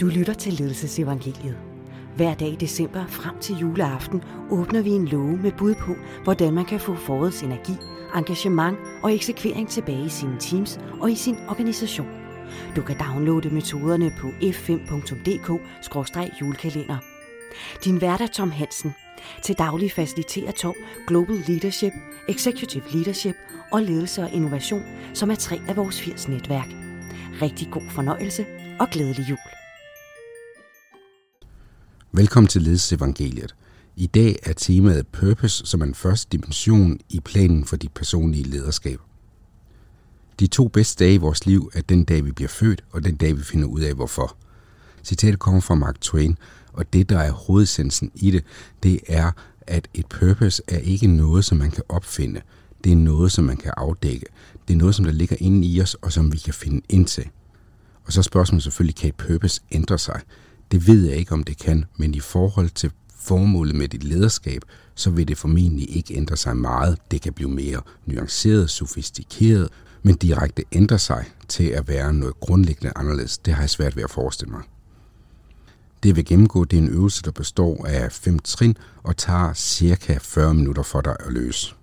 Du lytter til Ledelsesevangeliet. Hver dag i december frem til juleaften åbner vi en låge med bud på, hvordan man kan få forårets energi, engagement og eksekvering tilbage i sine teams og i sin organisation. Du kan downloade metoderne på f5.dk-julekalender. Din vært er Tom Hansen. Til daglig faciliterer Tom Global Leadership, Executive Leadership og Ledelse og Innovation, som er tre af vores 80 netværk. Rigtig god fornøjelse og glædelig jul. Velkommen til Ledelsesevangeliet. I dag er temaet Purpose som en første dimension i planen for dit personlige lederskab. De to bedste dage i vores liv er den dag, vi bliver født, og den dag, vi finder ud af, hvorfor. Citatet kommer fra Mark Twain, og det, der er hovedsensen i det, det er, at et purpose er ikke noget, som man kan opfinde. Det er noget, som man kan afdække. Det er noget, som der ligger inde i os, og som vi kan finde ind til. Og så spørgsmålet selvfølgelig, kan et purpose ændre sig? Det ved jeg ikke, om det kan, men i forhold til formålet med dit lederskab, så vil det formentlig ikke ændre sig meget. Det kan blive mere nuanceret, sofistikeret, men direkte ændre sig til at være noget grundlæggende anderledes. Det har jeg svært ved at forestille mig. Det vil gennemgå, det er en øvelse, der består af fem trin og tager cirka 40 minutter for dig at løse.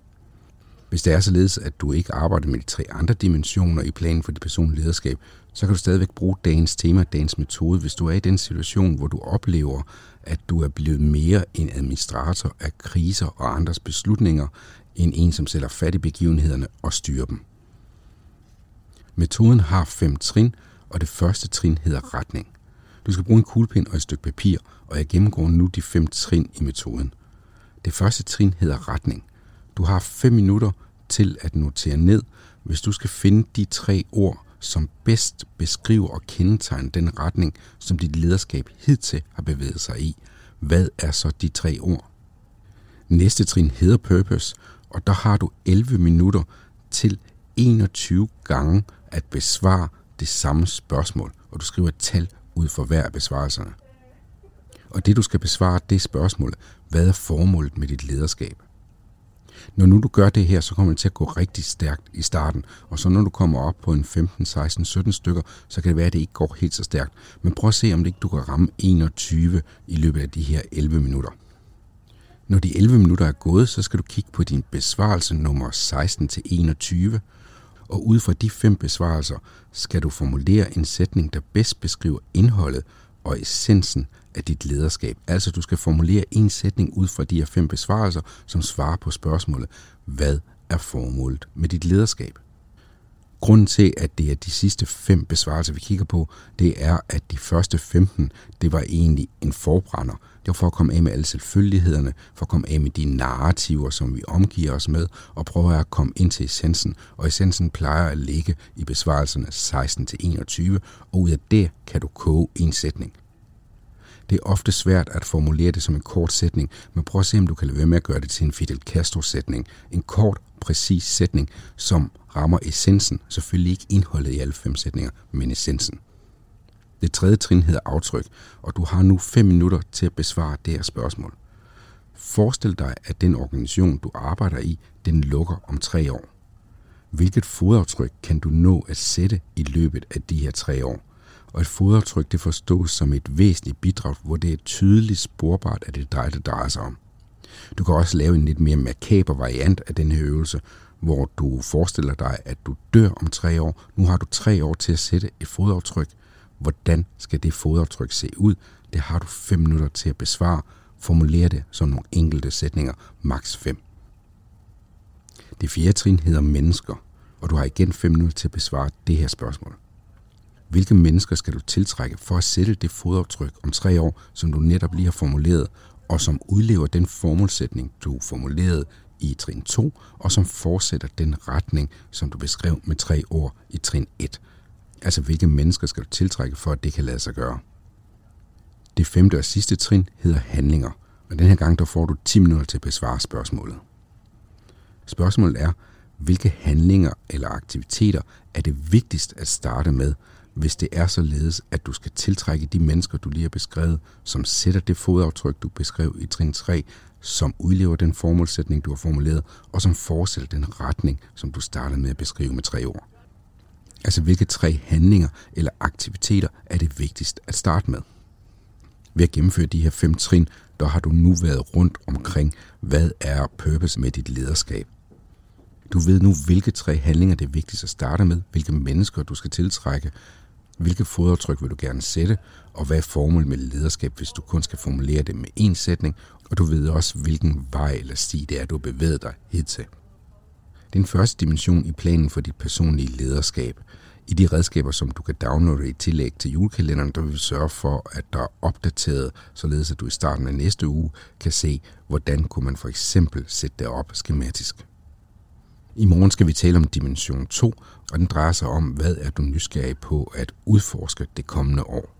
Hvis det er således, at du ikke arbejder med de tre andre dimensioner i planen for dit personlige lederskab, så kan du stadigvæk bruge dagens tema, dagens metode, hvis du er i den situation, hvor du oplever, at du er blevet mere en administrator af kriser og andres beslutninger, end en, som sætter fat i begivenhederne og styrer dem. Metoden har fem trin, og det første trin hedder retning. Du skal bruge en kuglepind og et stykke papir, og jeg gennemgår nu de fem trin i metoden. Det første trin hedder retning. Du har 5 minutter til at notere ned, hvis du skal finde de tre ord, som bedst beskriver og kendetegner den retning, som dit lederskab hidtil har bevæget sig i. Hvad er så de tre ord? Næste trin hedder purpose, og der har du 11 minutter til 21 gange at besvare det samme spørgsmål, og du skriver et tal ud for hver af besvarelserne. Og det du skal besvare, det er spørgsmålet, hvad er formålet med dit lederskab? Når nu du gør det her, så kommer det til at gå rigtig stærkt i starten, og så når du kommer op på en 15, 16, 17 stykker, så kan det være, at det ikke går helt så stærkt. Men prøv at se, om det ikke du kan ramme 21 i løbet af de her 11 minutter. Når de 11 minutter er gået, så skal du kigge på din besvarelse nummer 16 til 21, og ud fra de fem besvarelser skal du formulere en sætning, der bedst beskriver indholdet og essensen af dit lederskab. Altså du skal formulere en sætning ud fra de her fem besvarelser, som svarer på spørgsmålet, hvad er formålet med dit lederskab? Grunden til, at det er de sidste fem besvarelser, vi kigger på, det er, at de første 15, det var egentlig en forbrænder. Det var for at komme af med alle selvfølgelighederne, for at komme af med de narrativer, som vi omgiver os med, og prøve at komme ind til essensen. Og essensen plejer at ligge i besvarelserne 16-21, og ud af det kan du koge en sætning. Det er ofte svært at formulere det som en kort sætning, men prøv at se, om du kan lade være med at gøre det til en Fidel Castro-sætning. En kort, præcis sætning, som rammer essensen. Selvfølgelig ikke indholdet i alle fem sætninger, men essensen. Det tredje trin hedder aftryk, og du har nu fem minutter til at besvare det her spørgsmål. Forestil dig, at den organisation, du arbejder i, den lukker om tre år. Hvilket fodaftryk kan du nå at sætte i løbet af de her tre år? Og et fodaftryk det forstås som et væsentligt bidrag, hvor det er tydeligt sporbart, at det er dig, det drejer sig om. Du kan også lave en lidt mere makaber variant af den her øvelse, hvor du forestiller dig, at du dør om tre år. Nu har du tre år til at sætte et fodaftryk. Hvordan skal det fodaftryk se ud? Det har du fem minutter til at besvare. Formuler det som nogle enkelte sætninger, maks 5. Det fjerde trin hedder mennesker, og du har igen 5 minutter til at besvare det her spørgsmål. Hvilke mennesker skal du tiltrække for at sætte det fodaftryk om tre år, som du netop lige har formuleret, og som udlever den formålsætning, du formulerede i trin 2, og som fortsætter den retning, som du beskrev med tre ord i trin 1. Altså hvilke mennesker skal du tiltrække for, at det kan lade sig gøre. Det femte og sidste trin hedder handlinger, og den her gang der får du 10 minutter til at besvare spørgsmålet. Spørgsmålet er, hvilke handlinger eller aktiviteter er det vigtigst at starte med, hvis det er således, at du skal tiltrække de mennesker, du lige har beskrevet, som sætter det fodaftryk, du beskrev i trin 3, som udlever den formålsætning, du har formuleret, og som fortsætter den retning, som du startede med at beskrive med tre ord. Altså hvilke tre handlinger eller aktiviteter er det vigtigst at starte med. Ved at gennemføre de her fem trin, der har du nu været rundt omkring, hvad er purpose med dit lederskab. Du ved nu, hvilke tre handlinger det er vigtigst at starte med, hvilke mennesker du skal tiltrække, hvilke fodaftryk vil du gerne sætte, og hvad er formålet med lederskab, hvis du kun skal formulere det med én sætning, og du ved også, hvilken vej eller sti det er, du har bevæget dig hidtil. Den første dimension i planen for dit personlige lederskab. I de redskaber, som du kan downloade i tillæg til julekalenderen, der vil vi sørge for, at der er opdateret, således at du i starten af næste uge kan se, hvordan kunne man for eksempel sætte det op skematisk. I morgen skal vi tale om dimension 2, og den drejer sig om, hvad er du nysgerrig på at udforske det kommende år.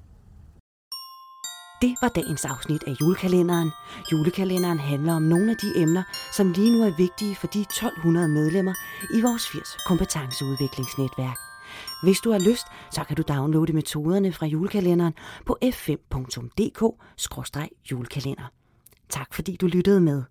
Det var dagens afsnit af julekalenderen. Julekalenderen handler om nogle af de emner, som lige nu er vigtige for de 1200 medlemmer i vores 80 kompetenceudviklingsnetværk. Hvis du har lyst, så kan du downloade metoderne fra julekalenderen på f5.dk-julekalender. Tak fordi du lyttede med.